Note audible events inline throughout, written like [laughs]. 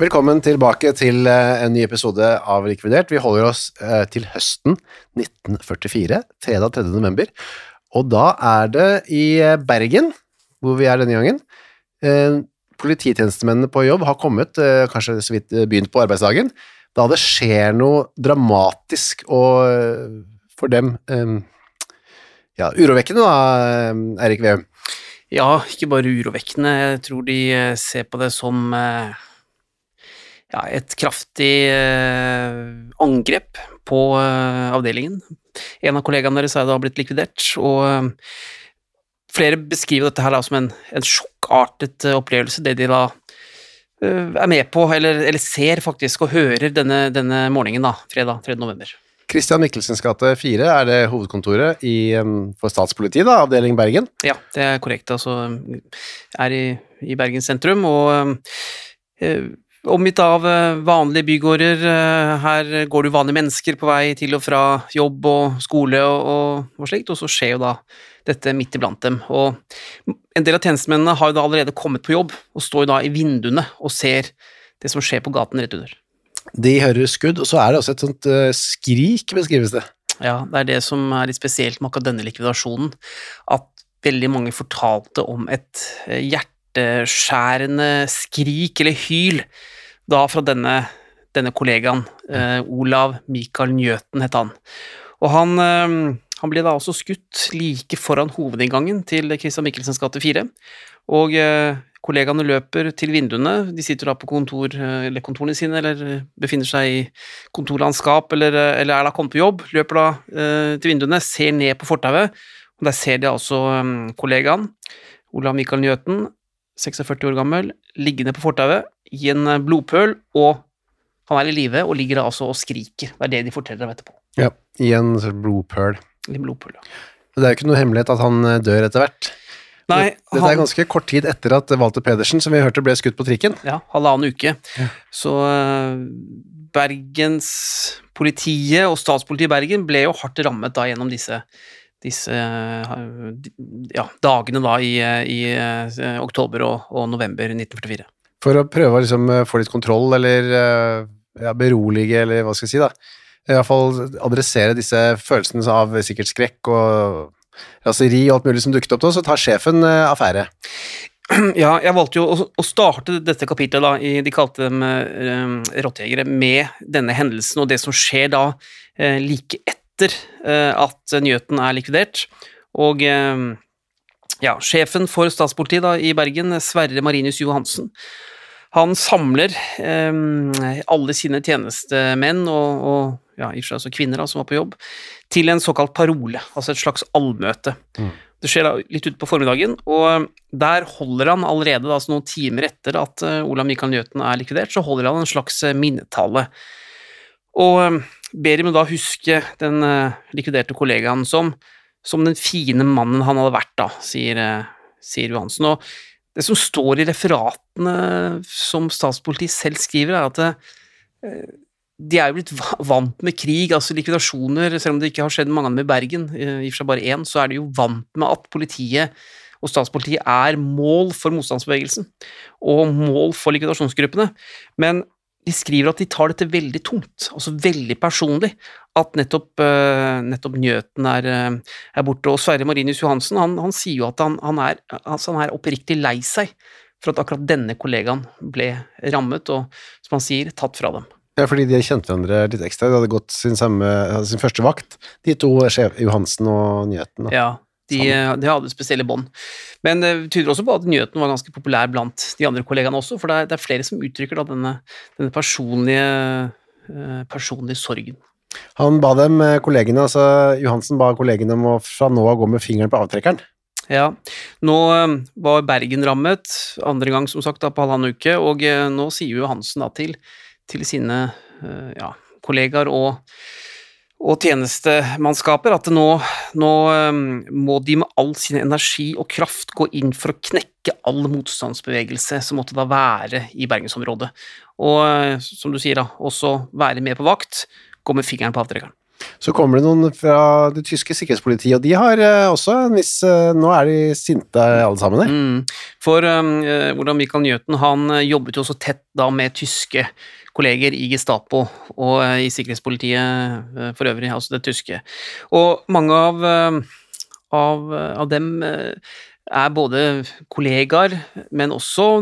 Velkommen tilbake til eh, en ny episode av Likvidert. Vi holder oss eh, til høsten 1944, fredag 3. november. Og da er det i eh, Bergen, hvor vi er denne gangen. Polititjenestemennene på jobb har kommet, kanskje så vidt begynt på arbeidsdagen, da det skjer noe dramatisk og for dem ja, urovekkende da, Eirik Veum. Ja, ikke bare urovekkende. Jeg tror de ser på det som ja, et kraftig eh, angrep på eh, avdelingen. En av kollegaene deres er da blitt likvidert, og eh, flere beskriver dette her da som en, en sjokkartet opplevelse, det de da er med på, eller, eller, ser faktisk og hører denne, denne morgenen, da, fredag 3. november. Kristian Michelsens gate 4 er det hovedkontoret i, for statspolitiet, da, avdeling Bergen? Ja, det er korrekt. Altså er i, i Bergen sentrum, og eh, Omgitt av eh, vanlige bygårder. Eh, her går det vanlige mennesker på vei til og fra jobb og skole og, og, og slikt, og så skjer jo da dette midt iblant dem. Og en del av tjenestemennene har jo da allerede kommet på jobb og står jo da i vinduene og ser det som skjer på gaten rett under. De hører skudd, og så er det også et sånt uh, skrik, beskrives det. Ja, det er det som er litt spesielt med akkurat denne likvidasjonen, at veldig mange fortalte om et hjerte hjerteskjærende skrik eller hyl da fra denne, denne kollegaen. Eh, Olav Mikael Njøten het han. Og han, eh, han, ble da også skutt like foran hovedinngangen til Christian Michelsens gate 4. Og eh, kollegaene løper til vinduene, de sitter da på kontor, eh, eller kontorene sine eller befinner seg i kontorlandskap eller, eh, eller er da kommet på jobb, løper da eh, til vinduene, ser ned på fortauet, og der ser de altså kollegaen, Olav Mikael Njøten, 46 år gammel, liggende på fortauet i en eh, blodpøl, og han er i live og ligger da altså og skriker. Det er det de forteller dem etterpå. Ja, i en blodpøl. I en blodpøl, ja. Det er jo ikke noe hemmelighet at han eh, dør etter hvert. Nei, Dette er ganske kort tid etter at Walter Pedersen, som vi hørte, ble skutt på trikken. Ja, halvannen uke. Ja. Så uh, Bergens politiet og statspolitiet i Bergen ble jo hardt rammet da gjennom disse disse ja, dagene da i, i eh, oktober og, og, november 1944. For å prøve å liksom eh, få litt kontroll, eller eh, ja, berolige, eller hva skal jeg si, da. I hvert fall adressere disse følelsene av sikkert skrekk og raseri og alt mulig som dukket opp da, så tar sjefen affære. Ja, jeg valgte jo å, starte dette kapitlet, da, i, de kalte dem rottejegere, med denne hendelsen og det som skjer da like etter etter eh, at Njøten er likvidert. Og eh, ja, sjefen for statspolitiet da, i Bergen, Sverre Marinius Johansen, han samler eh, alle sine tjenestemenn og, og ja, i og for seg også kvinner da, som var på jobb, til en såkalt parole, altså et slags allmøte. Mm. Det skjer da litt utpå formiddagen, og der holder han allerede da, altså noen timer etter at Olav Mikael Njøten er likvidert, så holder han en slags minnetale. Og ber må da huske den uh, likviderte kollegaen som, som, den fine mannen han hadde vært, da, sier, uh, sier Johansen. Og det som står i referatene som statspolitiet selv skriver, er at de er jo blitt vant med krig, altså likvidasjoner, selv om det ikke har skjedd mange av dem i Bergen, i og for seg bare én, så er de jo vant med at politiet og statspolitiet er mål for motstandsbevegelsen og mål for likvidasjonsgruppene. Men de skriver at de tar dette veldig tungt, altså veldig personlig. at nettopp, eh, nettopp Njøten er, eh, er borte. Og Sverre Marinius Johansen han, han sier jo at han, han, er, altså han er oppriktig lei seg for at akkurat denne kollegaen ble rammet og, som han sier, tatt fra dem. Ja, fordi de kjente hverandre litt ekstra. De hadde gått sin, samme, sin første vakt, de to sjef, Johansen og Njøten. da. Ja, de, de hadde spesielle bånd. Men det tyder også på at nyheten var ganske populær blant de andre kollegaene også, for det er, det er flere som uttrykker da denne, denne personlige, eh, personlige sorgen. Han ba dem, eh, kollegene, altså Johansen ba kollegene om å fra nå av gå med fingeren på avtrekkeren. Ja, nå eh, var Bergen rammet, andre gang som sagt da på halvannen uke, og eh, nå sier jo Johansen da til, til sine eh, ja, kollegaer og, og tjenestemannskaper at nå, nå eh, må de med all sin energi og kraft gå inn for å knekke all motstandsbevegelse som måtte da være i bergensområdet. Og eh, som du sier da, også være med på vakt, gå med fingeren på avtrekkeren. Så kommer det noen fra det tyske sikkerhetspolitiet, og de har eh, også en viss eh, Nå er de sinte alle sammen der. Mm. For eh, hvordan Michael Njøten han eh, jobbet jo også tett da med tyske kolleger i Gestapo og eh, i sikkerhetspolitiet eh, for øvrig, altså det tyske. Og mange av, eh, av, av dem eh, er både kollegaer, men også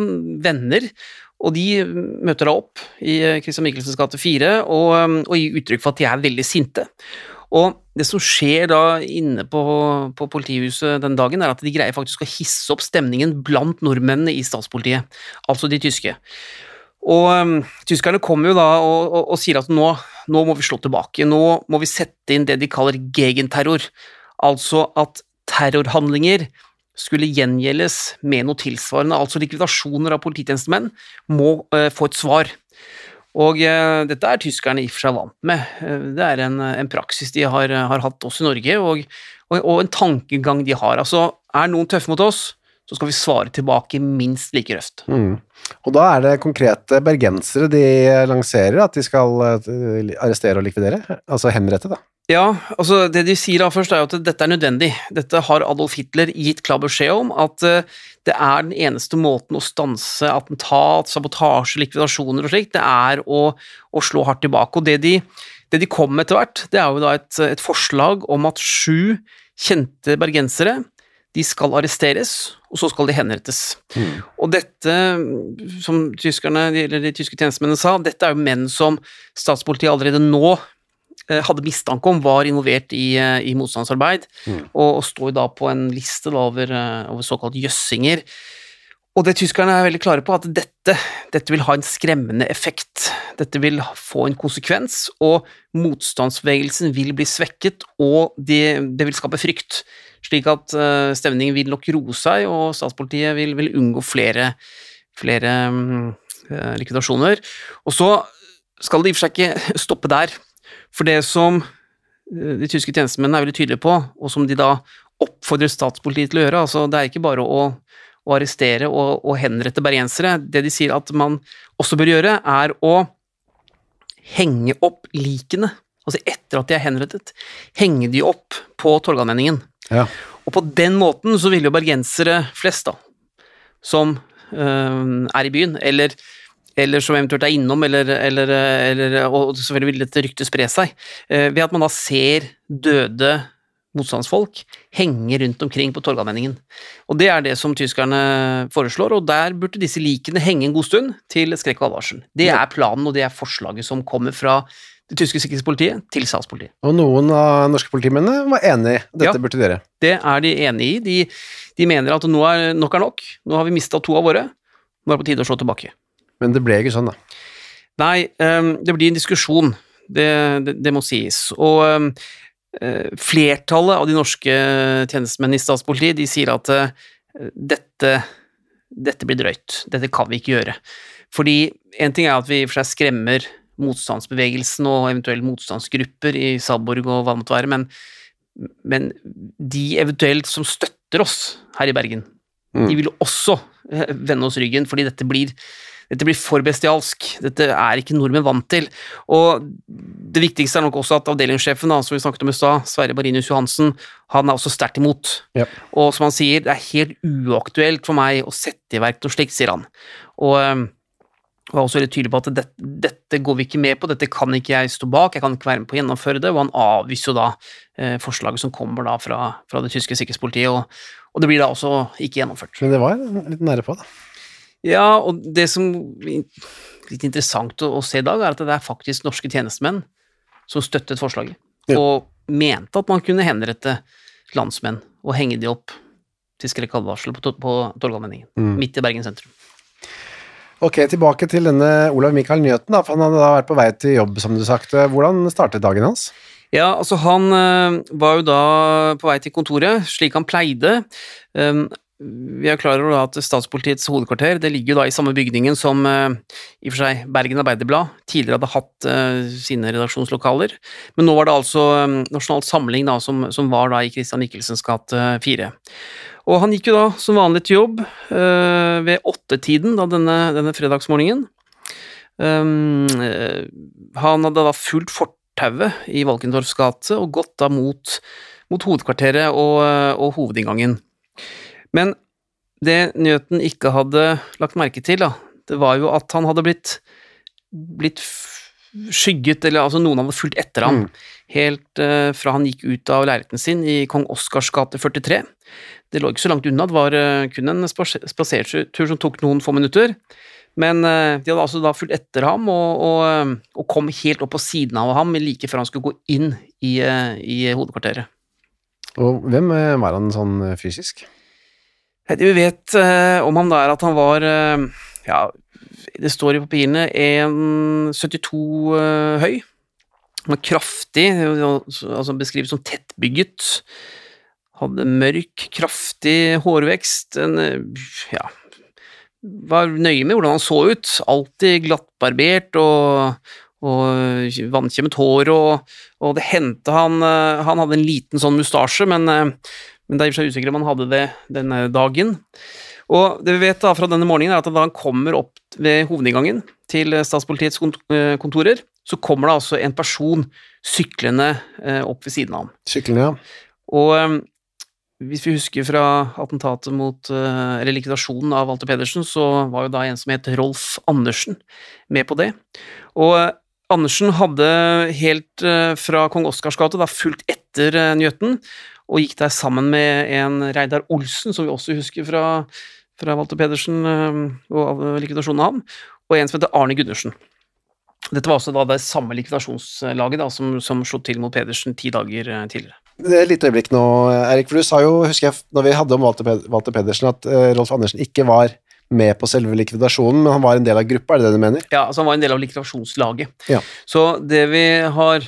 venner. Og de møter da opp i eh, Christian Michelsens gate 4 og, eh, og gir uttrykk for at de er veldig sinte. Og det som skjer da inne på, på politihuset den dagen, er at de greier faktisk å hisse opp stemningen blant nordmennene i statspolitiet, altså de tyske. Og um, tyskerne kommer jo da og, og, og sier at nå, nå må vi slå tilbake, nå må vi sette inn det de kaller gegenterror, altså at terrorhandlinger skulle gjengjeldes med noe tilsvarende, altså likvidasjoner av polititjenestemenn, må eh, få et svar. Og eh, dette er tyskerne i og for seg vant med. Eh, det er en, en praksis de har, har hatt også i Norge, og, og, og en tankegang de har. Altså, er noen tøffe mot oss, så skal vi svare tilbake minst like røft. Mm. Og da er det konkrete bergensere de lanserer at de skal arrestere og likvidere, altså henrette da. Ja, altså det de sier da først er jo at dette er nødvendig. Dette har Adolf Hitler gitt klar beskjed om, at eh, det er den eneste måten å stanse attentat, sabotasje, likvidasjoner og slikt, det er å, å slå hardt tilbake. Og det de, det de kom med etter hvert, det er jo da et, et forslag om at sju kjente bergensere de skal arresteres, og så skal de henrettes. Og dette, som tyskerne, eller de tyske tjenestemennene sa, dette er jo menn som statspolitiet allerede nå hadde mistanke om var involvert i, eh, i motstandsarbeid, og, og står da på en liste da over, eh, over såkalt jøssinger. Og det tyskerne er veldig klare på, at dette, dette vil ha en skremmende effekt. Dette vil få en konsekvens, og motstandsbevegelsen vil bli svekket, og det, det vil skape frykt. Slik at uh, stemningen vil nok roe seg, og statspolitiet vil, vil unngå flere, flere mm, eh, likvidasjoner. Og så skal det i og for seg ikke stoppe der, for det som eh, de tyske tjenestemennene er veldig tydelige på, og som de da oppfordrer statspolitiet til å gjøre, altså det er ikke bare å å arrestere og, og henrette bergensere. Det de sier at man også bør gjøre, er å henge opp likene. Altså etter at de er henrettet, henge de opp på Torgallmenningen. Ja. Og på den måten så vil jo bergensere flest, da, som øh, er i byen, eller, eller som eventuelt er innom, eller, eller, eller Og selvfølgelig vil dette ryktet spre seg, øh, ved at man da ser døde motstandsfolk henge rundt omkring på Torgallmenningen. Og det er det som tyskerne foreslår, og der burde disse likene henge en god stund til skrekk og advarsel. Det er planen, og det er forslaget som kommer fra det tyske sikkerhetspolitiet til statspolitiet. Og noen av norske politimennene var enig i dette Ja. burde dere? Det er de enig i. De, de mener at nå er nok er nok. Nå har vi mista to av våre. Nå er det på tide å slå tilbake. Men det ble ikke sånn da. Nei, ehm, det blir en diskusjon. Det, det, det må sies. Og ehm, eh, flertallet av de norske tjenestemennene i statspolitiet de sier at eh, dette, dette blir drøyt. Dette kan vi ikke gjøre. Fordi en ting er at vi i og for seg skremmer motstandsbevegelsen og eventuelle motstandsgrupper i Salborg og hva det måtte være, men, men de eventuelt som støtter oss her i Bergen, Mm. de vil også eh, vende oss ryggen, fordi dette blir dette blir for bestialsk. Dette er ikke nordmenn vant til. Og det viktigste er nok også at avdelingssjefen, som vi snakket om i stad, Sverre Barinius Johansen, han er også sterkt imot. Ja. Og som han sier, det er helt uaktuelt for meg å sette i verk noe slikt, sier han. Og, var også veldig tydelig på at dette, dette går vi ikke med på, dette kan ikke jeg stå bak, jeg kan ikke være med på å gjennomføre det, og han avviser jo da eh, forslaget som kommer da fra, fra det tyske sikkerhetspolitiet, og, og, det blir da også ikke gjennomført. Men det var litt nære på, da. Ja, og det som er litt interessant å, å se i dag, er at det er faktisk norske tjenestemenn som støttet forslaget, ja. og mente at man kunne henrette landsmenn og henge de opp til skrekkadvarsel på, på Torgallmenningen, mm. midt i Bergen sentrum. Ok, tilbake til denne Olav Mikael Njøten, da, for han hadde da vært på vei til jobb, som du sagte. Hvordan startet dagen hans? Ja, altså han øh, var jo da på vei til kontoret, slik han pleide. Um, vi er klar over at Statspolitiets hovedkvarter det ligger jo da i samme bygningen som uh, i og for seg Bergen Arbeiderblad tidligere hadde hatt uh, sine redaksjonslokaler, men nå var det altså um, Nasjonal Samling da, som, som, var da i Christian Michelsens gate 4. Og han gikk jo da som vanlig til jobb ved åttetiden da denne, denne fredagsmorgenen. Han hadde da fulgt fortauet i Valkendorfs gate og gått da mot, mot hovedkvarteret og, og, hovedinngangen. Men det Newton ikke hadde lagt merke til, da, det var jo at han hadde blitt, blitt skygget, eller altså noen hadde fulgt etter ham, mm. helt uh, fra han gikk ut av leiligheten sin i Kong Oscars gate 43. Det lå ikke så langt unna, det var uh, kun en spasertur som tok noen få minutter. Men uh, de hadde altså da fulgt etter ham og, og, og, kom helt opp på siden av ham like før han skulle gå inn i, i hovedkvarteret. Og hvem var han sånn fysisk? Det vi vet om ham, da er at han var ja, det står i papirene 1,72 uh, høy. Han var kraftig, altså beskrives som tettbygget. Hadde mørk, kraftig hårvekst. En, ja, var nøye med hvordan han så ut. Alltid glattbarbert og, og vannkjemmet hår, og, og, det hendte han Han hadde en liten sånn mustasje, men, men det er i og for seg usikkert om han hadde det denne dagen. Og det vi vet da fra denne morgenen, er at da han kommer opp ved hovedinngangen til statspolitiets eh, kontorer, så kommer det altså en person syklende eh, opp ved siden av ham. Syklende, ja. Og eh, hvis vi husker fra attentatet mot Eller likvidasjonen av Walter Pedersen, så var jo da en som het Rolf Andersen med på det. Og Andersen hadde helt fra kong Oscars gate da fulgt etter Njøten, og gikk der sammen med en Reidar Olsen, som vi også husker fra fra Walter Pedersen eh, og likvidasjonen av ham, og en som heter Arne Gundersen. Dette var også da det samme likvidasjonslaget da, som, som slo til mot Pedersen ti dager eh, tidligere. Det er et lite øyeblikk nå, Erik, for du sa jo, husker jeg, når vi hadde om Walter Pedersen, at uh, Rolf Andersen ikke var med på selve likvidasjonen, men han var en del av gruppa, er det det du mener? Ja, altså han var en del av likvidasjonslaget. Ja. Så det vi har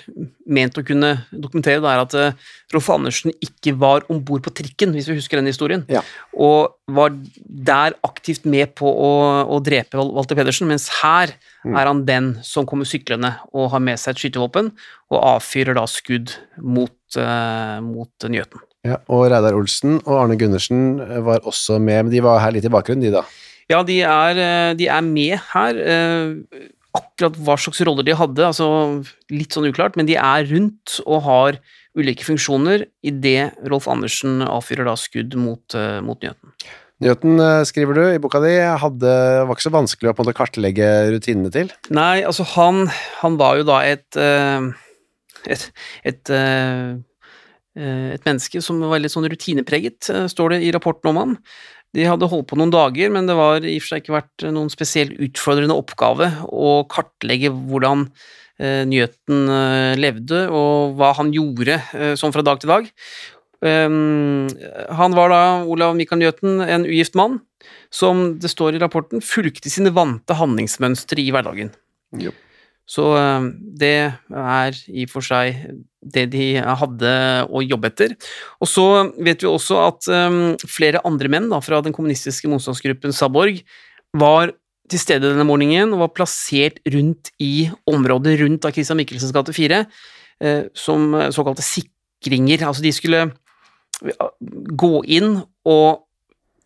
ment å kunne dokumentere, det er at uh, Rolf Andersen ikke var om bord på trikken, hvis vi husker den historien, ja. og var der aktivt med på å, å drepe Walter Pedersen, mens her mm. er han den som kommer syklende og har med seg et skytevåpen, og avfyrer da skudd mot, uh, mot Njøten. Ja, og Reidar Olsen og Arne Gundersen var også med, men de var her litt i bakgrunnen, de da? Ja, de er, eh, de er med her. Eh, akkurat hva slags roller de hadde, altså litt sånn uklart, men de er rundt og har ulike funksjoner idet Rolf Andersen avfyrer da skudd mot, uh, mot Njøten. Njøten, skriver du i boka di, hadde, var ikke så vanskelig å på en måte kartlegge rutinene til? Nei, altså han, han var jo da et, et, et, et menneske som var litt sånn rutinepreget, står det i rapporten om han. De hadde holdt på noen dager, men det var i og for seg ikke vært noen spesielt utfordrende oppgave å kartlegge hvordan eh, Njøten eh, levde, og hva han gjorde eh, sånn fra dag til dag. Um, han var da, Olav Mikael Njøten, en ugift mann som det står i rapporten, fulgte sine vante handlingsmønstre i hverdagen. Jo. Så eh, det er i og for seg det de hadde å jobbe etter. Og så vet vi også at um, flere andre menn da, fra den kommunistiske motstandsgruppen Saborg var til stede denne morgenen og var plassert rundt i området rundt av Christian Michelsens gate 4 uh, som såkalte sikringer. Altså de skulle gå inn og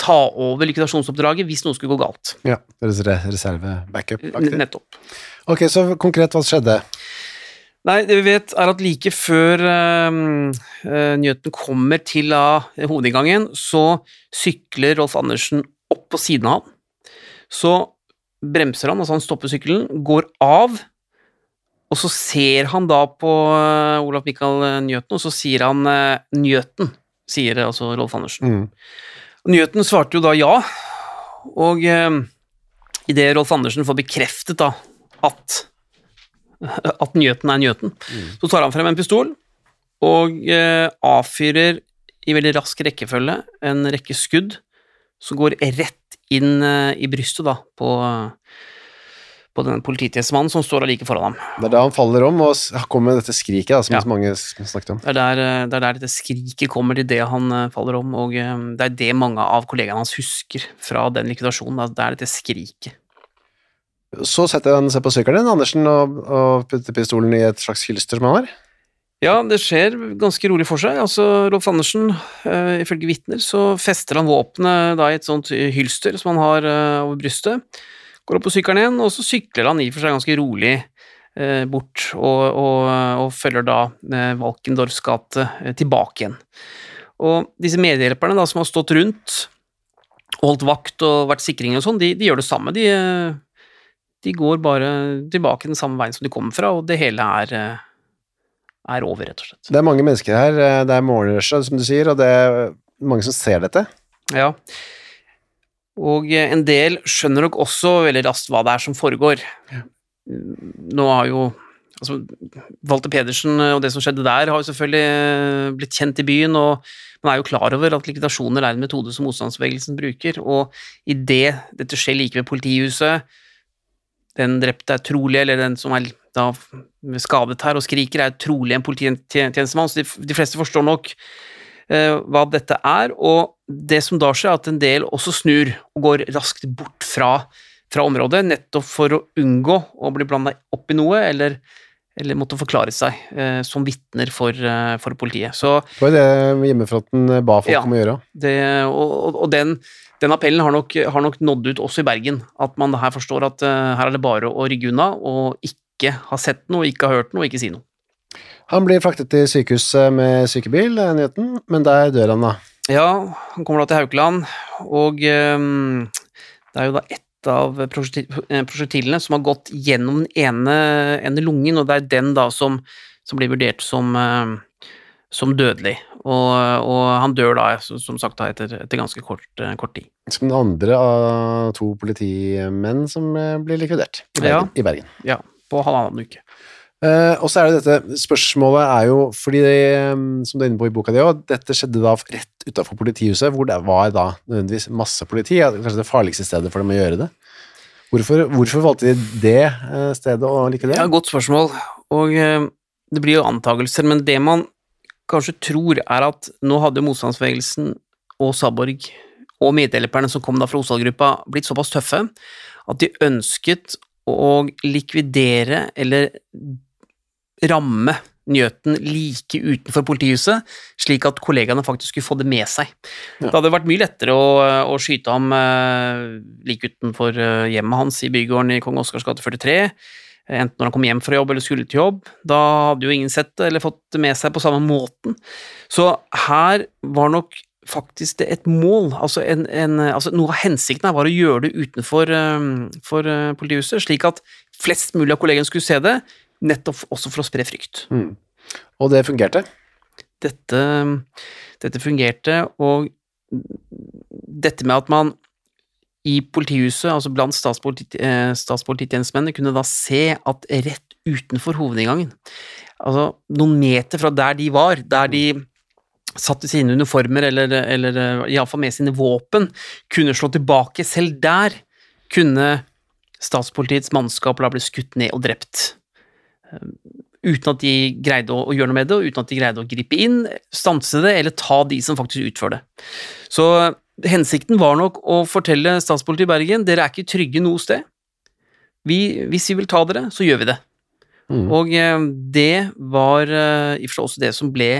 ta over likvidasjonsoppdraget hvis noe skulle gå galt. Ja, reserve, backup. Nettopp. Ok, så konkret, hva skjedde? Nei, det vi vet er at like før uh, uh, Njøten kommer til av hovedinngangen, så sykler Rolf Andersen opp på siden av ham. Så bremser han, altså han stopper sykkelen, går av, og så ser han da på eh, Olaf Mikael Njøten, og så sier han eh, Njøten, sier altså Rolf Andersen. Mm. Njøten svarte jo da ja, og eh, idet Rolf Andersen får bekreftet da at, at Njøten er Njøten, så tar han frem en pistol og eh, avfyrer i veldig rask rekkefølge en rekke skudd som går rett inn eh, i brystet da på, på den polititjenestemannen som står like foran ham. Det er da han faller om og kommer med dette skriket da, som Ja. mange snakket om. Det er der, eh, det er der dette skriket kommer til det han eh, faller om, og eh, det er det mange av kollegaene hans husker fra den likvidasjonen. da. Det er dette skriket. Så setter han seg på sykkelen din, Andersen, og, og putter pistolen i et slags hylster som han har. Ja, det skjer ganske rolig for seg. Altså, Rolf Andersen, uh, ifølge vitner, så fester han våpenet i et sånt hylster som han har uh, over brystet. Går opp på sykkelen igjen, og så sykler han i og for seg ganske rolig uh, bort, og, og, og følger da Valkendorfs gate tilbake igjen. Og disse medhjelperne da, som har stått rundt og holdt vakt og vært sikring og sånn, de, de gjør det samme. De, de går bare tilbake den samme veien som de kommer fra, og det hele er, eh, er over, rett og slett. Det er mange mennesker her, eh, det er morgenrushet, som du sier, og det er mange som ser dette. Ja. Og eh, en del skjønner nok også veldig raskt hva det er som foregår. Nå har jo altså, Walter Pedersen og det som skjedde der, har jo selvfølgelig blitt kjent i byen, og man er jo klar over at likvidasjoner er en metode som motstandsbevegelsen bruker, og idet dette skjer like ved politihuset, den drepte er trolig, eller den som er da skadet her og skriker, er trolig en polititjenestemann, så de, de fleste forstår nok uh, hva dette er, og det som da skjer, er at en del også snur og går raskt bort fra, fra området, nettopp for å unngå å bli blanda opp i noe, eller, eller måtte forklare seg eh, som vitner for, eh, for politiet. Så Det var jo det hjemmefronten ba folk Ja. om å gjøre. det, og, og, og den, den appellen har nok, har nok nådd ut også i Bergen, at man her forstår at eh, her er det bare å rygge unna, og ikke ha sett noe, ikke ha hørt noe, ikke si noe. Han blir fraktet til sykehuset med sykebil, nyheten, men der dør han da. Ja, han kommer da til Haukeland, og um, det er jo da ett av eh, prosjektilene som har gått gjennom den ene, ene lungen, og det er den da som, som blir vurdert som, eh, som dødelig. Og, og han dør da, som sagt, da, etter, etter ganske kort, eh, kort tid. Som den andre av to politimenn som eh, blir likvidert i Bergen. Ja. I Bergen. Ja, på halvannen uke. Eh, og så er det dette spørsmålet er jo, fordi det, eh, som du er inne på i boka di også, dette skjedde da rett utenfor politihuset, hvor det var da nødvendigvis masse politi, kanskje det farligste stedet for dem å gjøre det. Hvorfor, hvorfor valgte de det stedet å det? Ja, godt spørsmål. Og det blir jo antakelser, men det man kanskje tror, er at nå hadde motstandsbevegelsen og Saborg og medhjelperne som kom da fra Osdal-gruppa, blitt såpass tøffe at de ønsket å likvidere eller ramme Njøten like utenfor politihuset, slik at kollegaene faktisk skulle få det med seg. Ja. Det hadde vært mye lettere å, å skyte ham eh, like utenfor eh, hjemmet hans i bygården i Kong Oscars gate 43, enten når han kom hjem fra jobb eller skulle til jobb. Da hadde jo ingen sett det eller fått det med seg på samme måten. Så her var nok faktisk det et mål. Altså, en, en, altså noe av hensikten her var å gjøre det utenfor eh, for eh, politihuset, slik at flest mulig av kollegene skulle se det, nettopp også for å spre frykt. Mm. Og det fungerte. Dette, dette fungerte, og dette med at man i politihuset, altså blant statspoliti, eh, statspolititjenestemennene, kunne da se at rett utenfor hovedinngangen, altså noen meter fra der de var, der de satt i sine uniformer, eller, eller eh, iallfall med sine våpen, kunne slå tilbake. Selv der kunne statspolitiets mannskap la bli skutt ned og drept. Eh, Uten at de greide å, gjøre noe med det, og uten at de greide å gripe inn, stanse det, eller ta de som faktisk utfører det. Så hensikten var nok å fortelle statspolitiet i Bergen dere er ikke trygge noe sted. Vi, hvis vi vil ta dere, så gjør vi det. Mm. Og eh, det var eh, i og for seg også det som ble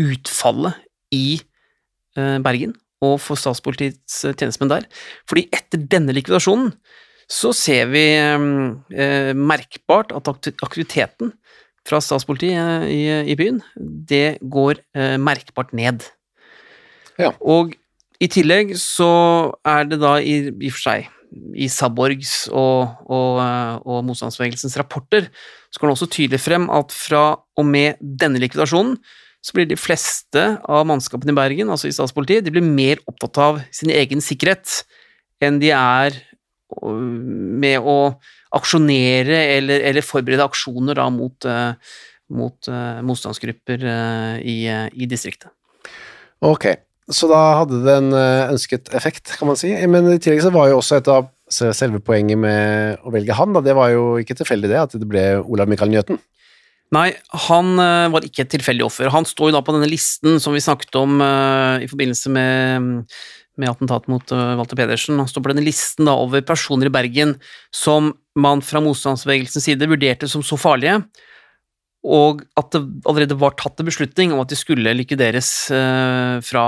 utfallet i eh, Bergen og for statspolitiets tjenestemenn der. Fordi etter denne likvidasjonen så ser vi eh, merkbart at aktiviteten fra statspolitiet i, i byen, det går eh, merkbart ned. Ja. Og i tillegg så er det da i, i og for seg i Saborgs og, og, og motstandsbevegelsens rapporter, så går det også tydelig frem at fra og med denne likvidasjonen så blir de fleste av mannskapene i Bergen, altså i statspolitiet, de blir mer opptatt av sin egen sikkerhet enn de er øh, med å aksjonere eller, eller forberede aksjoner da mot, uh, mot uh, motstandsgrupper i, i, distriktet. Ok, så da hadde det en ønsket effekt, kan man si. Men i tillegg så var jo også et av selve poenget med å velge han, da, det var jo ikke tilfeldig det, at det ble Olav Mikael Njøten. Nei, han var ikke et tilfeldig offer. Han står jo da på denne listen som vi snakket om i forbindelse med med attentat mot Walter Pedersen. Han står på denne listen da, over personer i Bergen som man fra motstandsbevegelsens side vurderte som så farlige, og at det allerede var tatt en beslutning om at de skulle likvideres uh, fra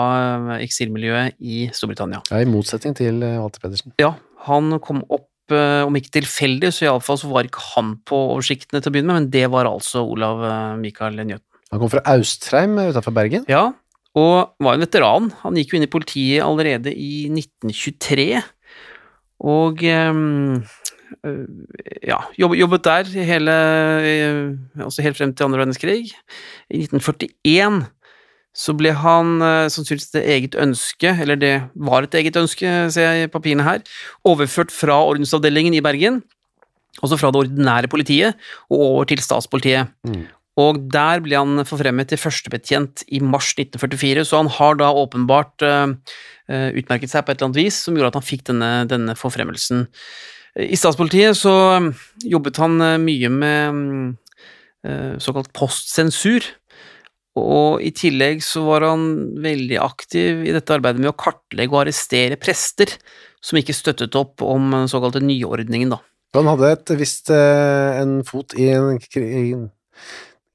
eksilmiljøet i Storbritannia. Ja, I motsetning til uh, Walter Pedersen. Ja, han kom opp om ikke tilfeldig, så iallfall så var ikke han på oversiktene til å begynne med, men det var altså Olav Mikael Njøten. Han kom fra Austreim utenfor Bergen? Ja, og var en veteran. Han gikk jo inn i politiet allerede i 1923, og um, ja, jobbet der hele, også helt frem til andre verdenskrig. I 1941 så ble han sannsynligvis det eget ønske, eller det var et eget ønske, ser jeg i papirene her, overført fra ordensavdelingen i Bergen, altså fra det ordinære politiet, og over til statspolitiet. Mm. Og der ble han forfremmet til førstebetjent i mars 1944, så han har da åpenbart uh, utmerket seg på et eller annet vis som gjorde at han fikk denne, denne forfremmelsen. I statspolitiet så jobbet han mye med uh, såkalt postsensur, og i tillegg så var han veldig aktiv i dette arbeidet med å kartlegge og arrestere prester som ikke støttet opp om den såkalte nyordningen, da. Han hadde et visst uh, en fot i en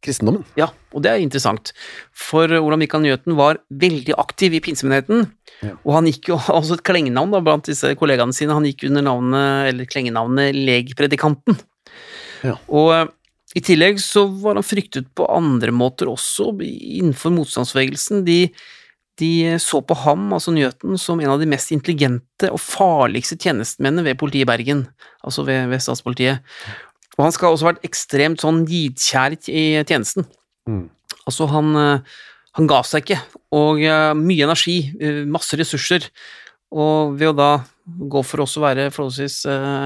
kristendommen. Ja, og det er interessant, for Olav Mikael Njøten var veldig aktiv i pinsemenigheten, ja. og han gikk jo [laughs] også et klengenavn da, blant disse kollegaene sine, han gikk under navnet, eller klengenavnet Legpredikanten. Ja. Og eh, i tillegg så var han fryktet på andre måter også innenfor motstandsbevegelsen. De, de så på ham, altså Njøten, som en av de mest intelligente og farligste tjenestemennene ved politiet i Bergen, altså ved, ved statspolitiet. Og han skal også ha vært ekstremt sånn nidkjær i tjenesten. Mm. Altså, han, eh, han, ga seg ikke, og uh, mye energi, uh, masse ressurser. Og ved å da gå for også å være forholdsvis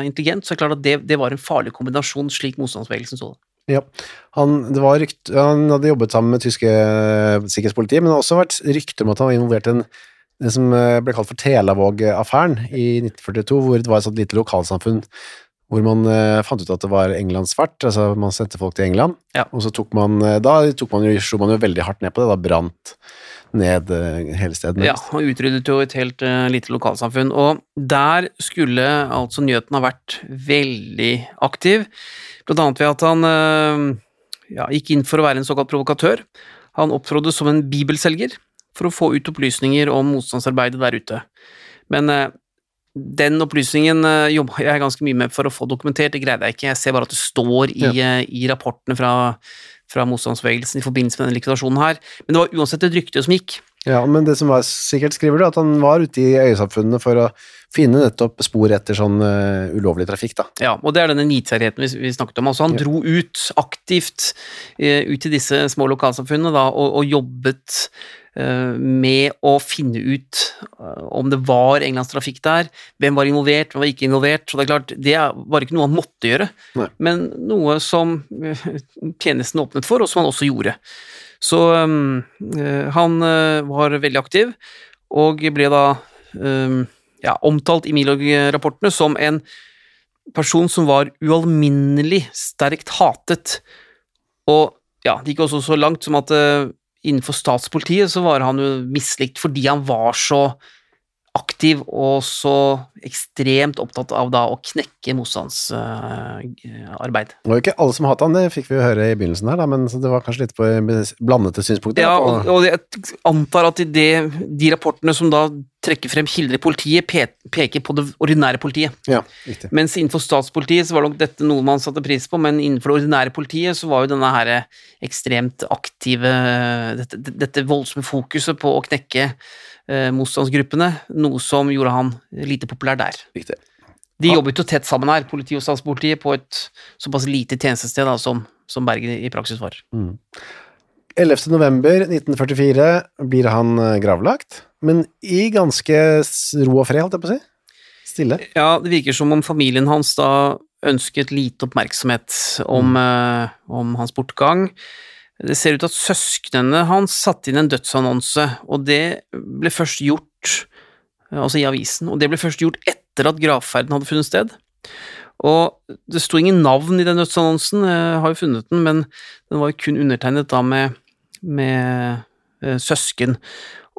intelligent, så er det klart at det, det, var en farlig kombinasjon, slik motstandsbevegelsen så det. Ja, han, det var rykt, han hadde jobbet sammen med tyske sikkerhetspolitiet, men det har også vært rykter om at han var involvert i det som ble kalt for Telavåg-affæren i 1942, hvor det var et sånt lite lokalsamfunn hvor man uh, fant ut at det var englandsfart, altså man sendte folk til England, ja. og så tok man uh, Da tok man jo, slo man jo veldig hardt ned på det, da brant ned uh, hele stedet. Ja, og utryddet jo et helt lite lokalsamfunn, og der skulle altså Njøten ha vært veldig aktiv, blant annet ved at han ja, gikk inn for å være en såkalt provokatør. Han opptrådde som en bibelselger for å få ut opplysninger om motstandsarbeidet der ute. Men den opplysningen uh, jobba jeg ganske mye med for å få dokumentert, det greide jeg ikke. Jeg ser bare at det står i, ja. uh, i rapportene fra, fra motstandsbevegelsen i forbindelse med denne likvidasjonen her. Men det var uansett et rykte som gikk. Ja, men det som var sikkert, skriver du, at han var ute i øyesamfunnene for å finne nettopp spor etter sånn uh, ulovlig trafikk, da. Ja, og det er denne nidkjærheten vi, vi, snakket om. Altså, han ja. dro ut aktivt ut til disse små lokalsamfunnene da, og, og jobbet Eh, med å finne ut eh, om det var englandstrafikk der, hvem var involvert, hvem var ikke involvert. Så det er klart, det var ikke noe han måtte gjøre, Nei. men noe som eh, tjenesten åpnet for, og som han også gjorde. Så um, han var veldig aktiv, og ble da um, ja, omtalt i Milorg-rapportene som en person som var ualminnelig sterkt hatet, og ja, det gikk også så langt som at innenfor statspolitiet så var han jo mislikt fordi han var så aktiv og så ekstremt opptatt av da å knekke motstandsarbeid. det var jo ikke alle som hatet han, det fikk vi jo høre i begynnelsen her, da, men det var kanskje litt på blandede synspunkter? Ja, og, og jeg antar at det, de rapportene som da trekker frem kilder i politiet, peker på det ordinære politiet. Ja, riktig. Mens innenfor statspolitiet så var nok dette noe man satte pris på, men innenfor det ordinære politiet så var jo denne her ekstremt aktive Dette, dette voldsomme fokuset på å knekke eh, motstandsgruppene, noe som gjorde han lite populær der. Riktig. De jobbet jo tett sammen her, politiet og statspolitiet, på et såpass lite tjenestested da, som, som Bergen i praksis var. 11. november 1944 blir han eh, gravlagt, men i ganske ro og fred, holdt jeg på å si. Stille. Ja, det virker som om familien hans da ønsket lite oppmerksomhet om, eh, om hans bortgang. Det ser ut til at søsknene hans satte inn en dødsannonse, og det ble først gjort eh, altså i avisen, og det ble først gjort etter at gravferden hadde funnet sted. Og det sto ingen navn i den dødsannonsen, jeg har jo funnet den, men den var jo kun undertegnet da med, med eh, søsken.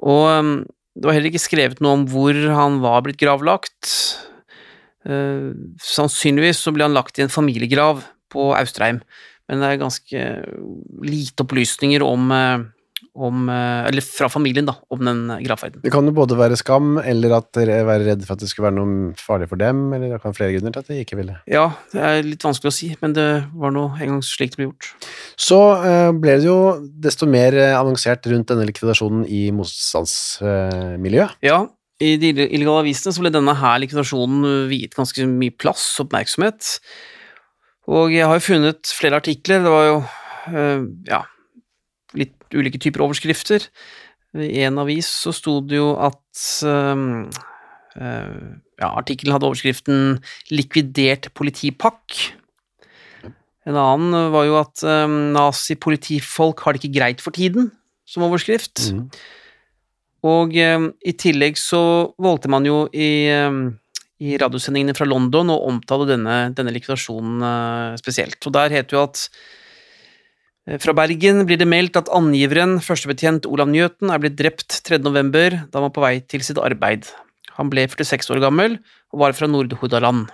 Og eh, det var heller ikke skrevet noe om hvor han var blitt gravlagt. Eh, sannsynligvis så ble han lagt i en familiegrav på Austrheim, men det er ganske lite opplysninger om, eh, om eh, Eller fra familien, da, om den gravferden. Det kan jo både være skam, eller at dere være redd for at det skulle være noe farlig for dem, eller det kan flere grunner til at de ikke ville. Ja, det er litt vanskelig å si, men det var nå engang slik det ble gjort. Så eh, ble det jo desto mer eh, annonsert rundt denne likvidasjonen i motstandsmiljøet. Ja, i de illegale avisene så ble denne her likvidasjonen viet ganske mye plass, og oppmerksomhet. Og jeg har jo funnet flere artikler, det var jo ja, ulike typer overskrifter. I en avis så sto det jo at um, uh, ja, artikkelen hadde overskriften 'Likvidert politipakk'. En annen var jo at um, nazi-politifolk har det ikke greit for tiden, som overskrift. Mm. Og um, i tillegg så valgte man jo i, um, i radiosendingene fra London å omtale denne, denne likvidasjonen eh, spesielt. Og der heter jo at fra Bergen blir det meldt at angiveren, førstebetjent Olav Njøten, er blitt drept 3. november da han var på vei til sitt arbeid. Han ble 46 år gammel og var fra Nord-Hordaland.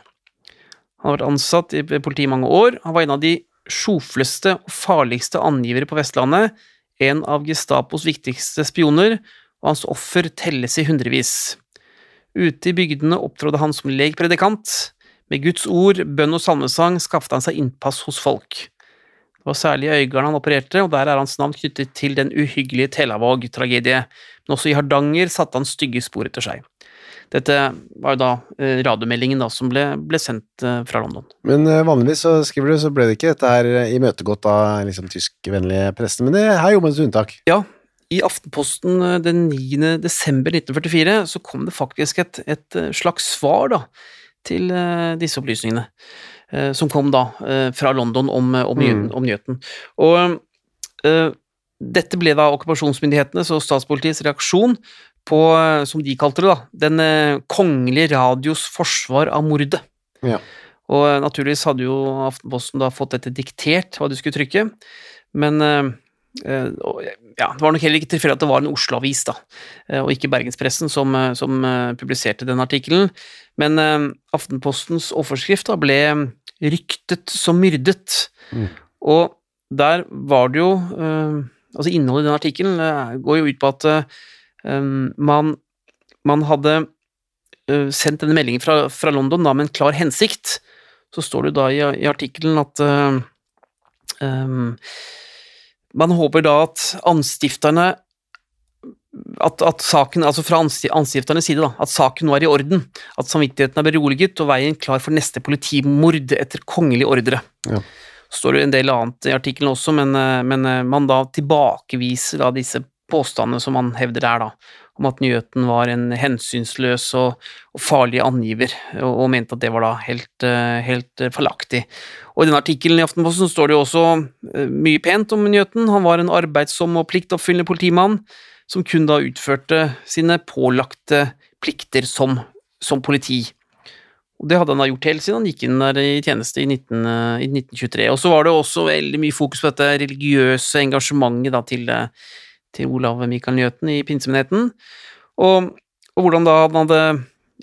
Han har vært ansatt i politiet i mange år. Han var en av de sjofleste og farligste angivere på Vestlandet, en av Gestapos viktigste spioner, og hans offer telles i hundrevis. Ute i bygdene opptrådde han som legpredikant. Med Guds ord, bønn og salmesang skaffet han seg innpass hos folk. Var særlig i Øygarden han opererte, og der er hans navn knyttet til den uhyggelige Telavåg-tragedie, men også i Hardanger satte han stygge spor etter seg. Dette var jo da eh, radiomeldingen da, som ble, ble sendt eh, fra London. Men eh, vanligvis så skriver du, så ble det ikke dette her imøtegått av liksom tyskvennlige prester, men det her gjorde man et unntak. Ja, i Aftenposten den 9. desember 1944 så kom det faktisk et, et slags svar da, til disse opplysningene, som kom da eh, fra London om, eh, om, Mm. om Njøten. Og eh, dette ble da okkupasjonsmyndighetenes og statspolitiets reaksjon på, eh, som de kalte det, da, den eh, kongelige radios forsvar av mordet. Ja. Og eh, naturligvis hadde jo Aftenposten da fått dette diktert, hva de skulle trykke, men eh, eh, ja, Det var nok heller ikke tilfeldig at det var en Oslo-avis, da, eh, og ikke Bergenspressen, som, eh, som eh, publiserte den artikkelen. Men eh, Aftenpostens overskrift da ble ryktet som myrdet. Mm. Og der var det jo eh, Altså innholdet i den artikkelen eh, går jo ut på at eh, man, man hadde sendt denne meldingen fra, fra London da, med en klar hensikt. Så står det jo da i, i artikkelen at em, man håper da at anstifterne at, at saken, altså fra ansti- anstifternes side, da, at saken nå er i orden, at samvittigheten er beroliget og veien klar for neste politimord etter kongelig ordre. Ja. Så står det en del annet i artikkelen også, men, eh, men eh, man da tilbakeviser da disse påstandene som man hevder der, da, om at Nyheten var en hensynsløs og, og farlig angiver, og, og mente at det var da helt, eh, helt fallaktig. Og i denne artikkelen i Aftenposten står det jo også mye pent om Nyheten. Han var en arbeidsom og pliktoppfyllende politimann som kun da utførte sine pålagte plikter som, som politi. Og det hadde han da gjort helt siden han gikk inn der i tjeneste i, 19, eh, i 1923. Og så var det også veldig mye fokus på dette religiøse engasjementet da til, eh, til Olav Mikael Njøten i pinsemenigheten, og, og hvordan da han hadde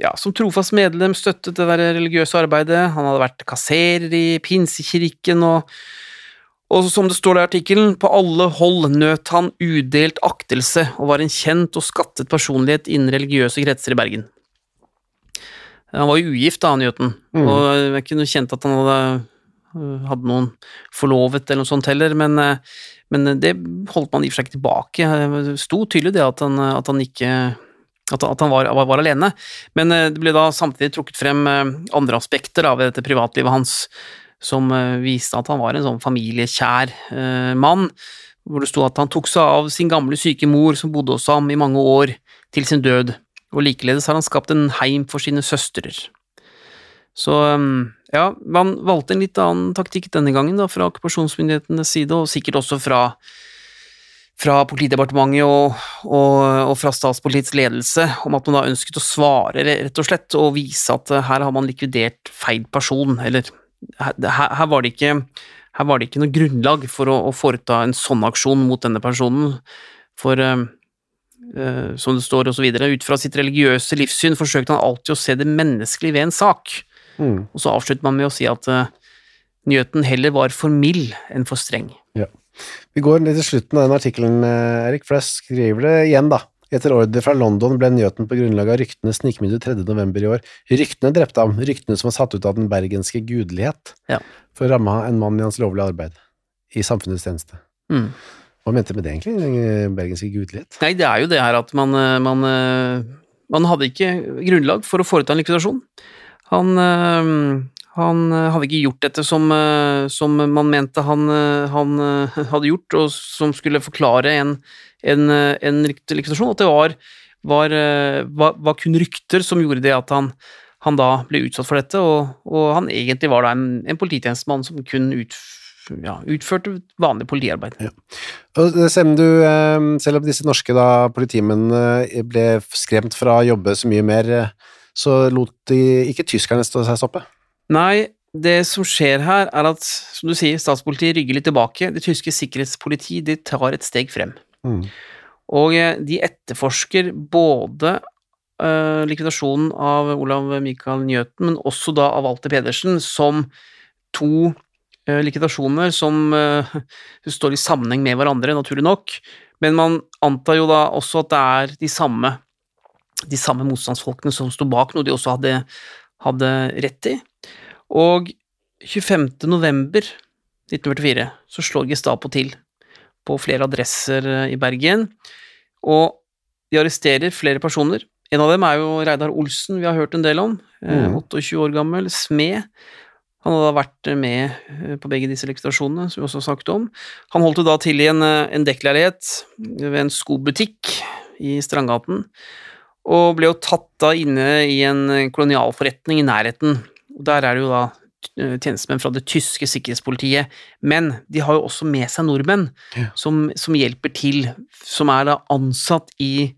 ja, som trofast medlem støttet det der religiøse arbeidet. Han hadde vært kasserer i pinsekirken, og, og som det står i artikkelen, på alle hold nøt han udelt aktelse og var en kjent og skattet personlighet innen religiøse kretser i Bergen. Han var jo ugift da, han Jøten, Mm. og det kunne kjent at han hadde, øh, hadde noen forlovet eller noe sånt heller, men, øh, men det holdt man i og for seg ikke tilbake. Det sto tydelig det at han, at han ikke at, at han var, var, alene. Men eh, det ble da samtidig trukket frem andre aspekter av dette privatlivet hans som eh, viste at han var en sånn familiekjær mann, hvor det sto at han tok seg av sin gamle syke mor som bodde hos ham i mange år, til sin død, og likeledes har han skapt en heim for sine søstrer. Så ja, man valgte en litt annen taktikk denne gangen da, fra okkupasjonsmyndighetenes side, og sikkert også fra fra Politidepartementet og, og, og, fra statspolitiets ledelse om at man da ønsket å svare, rett og slett, og vise at eh, her har man likvidert feil person, eller her, her, var, det ikke, her var det ikke noe grunnlag for å, å, foreta en sånn aksjon mot denne personen, for uh, uh, som det står videre, ut fra sitt religiøse livssyn forsøkte han alltid å se det menneskelige ved en sak, mm. og så avslutter man med å si at uh, nyheten heller var for mild enn for streng. Ja. Vi går litt til slutten av den artikkelen, Erik, for der skriver det igjen, da. Etter ordre fra London ble Njøten på grunnlag av ryktene snikmidlet 3. november i år. Ryktene drepte ham, ryktene som var satt ut av den bergenske gudelighet, ja. for å ramme en mann i hans lovlige arbeid, i samfunnets tjeneste. Mm. Hva mente du med det, egentlig, den bergenske gudelighet? Nei, det er jo det her at man, eh, man, eh, man hadde ikke grunnlag for å foreta en likvidasjon. Han han eh, hadde ikke gjort dette som, eh, som man mente han, eh, han, hadde gjort, og som skulle forklare en, en, en likvidasjon. At det var, var, var, var, kun rykter som gjorde det at han, han da ble utsatt for dette, og, og han egentlig var da en, en polititjenestemann som kun utførte ja, utførte vanlig politiarbeid. Ja. Selv, om du, selv om disse norske da, politimennene ble skremt fra å jobbe så mye mer, så lot de ikke tyskerne stå seg stoppe? Nei, det som skjer her, er at, som du sier, statspolitiet rygger litt tilbake. Det tyske sikkerhetspolitiet de tar et steg frem. Mm. Og eh, de etterforsker både uh, likvidasjonen av Olav Michael Njøten, men også da av Walter Pedersen, som to uh, likvidasjoner som uh, [laughs] står i sammenheng med hverandre, naturlig nok. Men man antar jo da også at det er de samme, de samme motstandsfolkene som sto bak, noe de også hadde, hadde rett i. Og 25. november 1944 så slår Gestapo til på flere adresser eh, i Bergen, og de arresterer flere personer. En av dem er jo Reidar Olsen, vi har hørt en del om. Eh, mm. 28 år gammel, smed. Han hadde vært med eh, på begge disse lekstrasjonene, som vi også har snakket om. Han holdt da til i en, en dekkleilighet ved en skobutikk i Strandgaten, og ble jo tatt da inne i en kolonialforretning i nærheten og Der er det jo da tjenestemenn fra det tyske sikkerhetspolitiet, men de har jo også med seg nordmenn ja. som, som, hjelper til, som er da ansatt i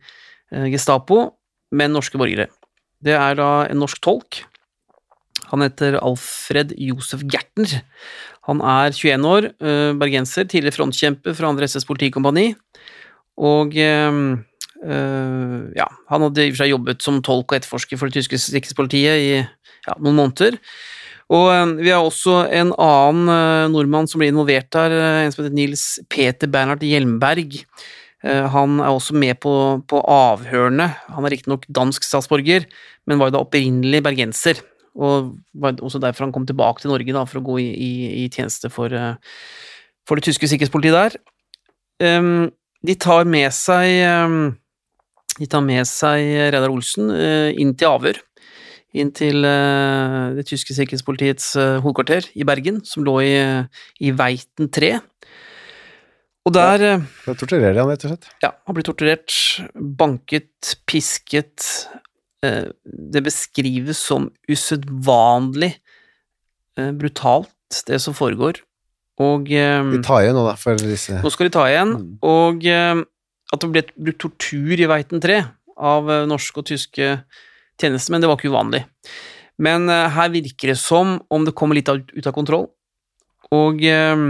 uh, Gestapo, med norske borgere. Det er da en norsk tolk. Han heter Alfred Josef Gertner. Han er 21 år, uh, bergenser, tidligere frontkjemper fra 2. SS politikompani, og Uh, ja, han hadde i og for seg jobbet som tolk og etterforsker for det tyske sikkerhetspolitiet i ja, noen måneder. Og uh, vi har også en annen uh, nordmann som blir involvert der, en som heter Nils Peter Bernhard Hjelmberg. han er også med på, på avhørene. Han er riktignok dansk statsborger, men var jo da opprinnelig bergenser. Og var også derfor han kom tilbake til Norge da, for å gå i, i, i tjeneste for, for, det tyske sikkerhetspolitiet der. De tar med seg de tar med seg Reidar Olsen eh, inn til avhør. Inn til eh, det tyske sikkerhetspolitiets eh, hovedkvarter i Bergen, som lå i, i Veiten 3. Og der ja, Da torturerer han, rett og slett? Ja, han blir torturert. Banket, pisket. Det beskrives som usedvanlig brutalt, det som foregår. Og De tar igjen nå, da, for disse Nå skal de ta igjen, mm. og at det ble tortur i Veiten 3 av eh, norske og tyske tjenestemenn, det var ikke uvanlig. Men uh, her virker det som om det kommer litt ut, av kontroll. Og uh,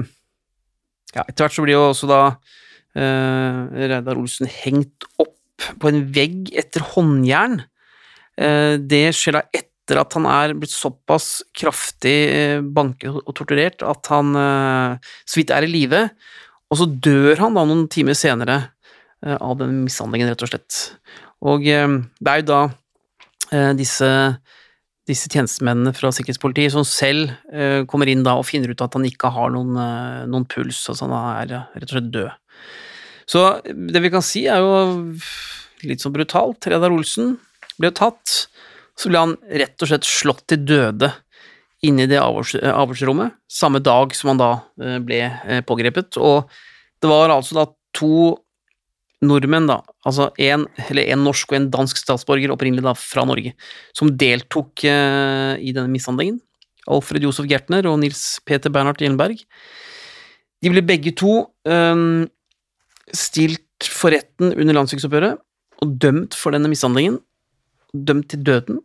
ja, etter hvert så blir jo også da uh, Reidar Olsen hengt opp på en vegg etter håndjern. det skjer da etter at han er blitt såpass kraftig banket og torturert at han så vidt er i live. Og så dør han da noen timer senere Eh, av den mishandlingen, rett og slett. Og eh, det er jo da eh, disse, disse tjenestemennene fra sikkerhetspolitiet som selv kommer inn da og finner ut at han ikke har noen, noen puls, altså han er rett og slett død. Så det vi kan si, er jo litt sånn brutalt. Reidar Olsen ble tatt. Så ble han rett og slett slått til døde inne i det avhørs, avhørsrommet, samme dag som han da eh, ble eh, pågrepet. Og det var altså da to nordmenn, da, altså en, en norsk og en dansk statsborger, opprinnelig da fra Norge, som deltok eh, i denne mishandlingen. Alfred Josef Gertner og Nils Peter Bernhard Gjellenberg. De ble begge to eh, stilt for retten under landsviksoppgjøret og dømt for denne mishandlingen. Dømt til døden.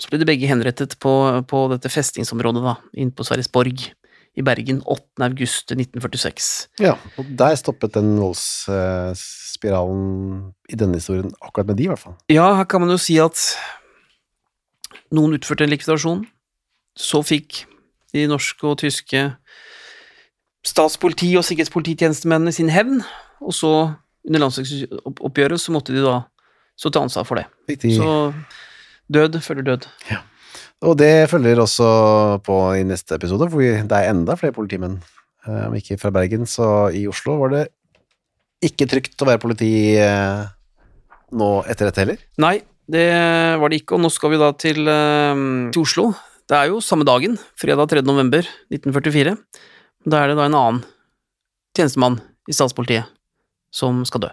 Så ble de begge henrettet på, på dette festingsområdet da, inne på Sverresborg i Bergen 8. august 1946. Ja, og der stoppet den voldsspiralen i denne historien, akkurat med de i hvert fall. Ja, her kan man jo si at noen utførte en likvidasjon. Så fikk de norske og tyske statspoliti- og sikkerhetspolititjenestemennene sin hevn, og så, under landslagsoppgjøret, så måtte de da stå til ansvar for det. De... Så død følger død. Og det følger også på i neste episode, for det er enda flere politimenn. Eh, Om ikke fra Bergen, så i Oslo var det ikke trygt å være politi eh, nå etter dette heller. Nei, det var det ikke, og nå skal vi da til, eh, til Oslo. Det er jo samme dagen, fredag 3. november 1944. Da er det da en annen tjenestemann i statspolitiet som skal dø.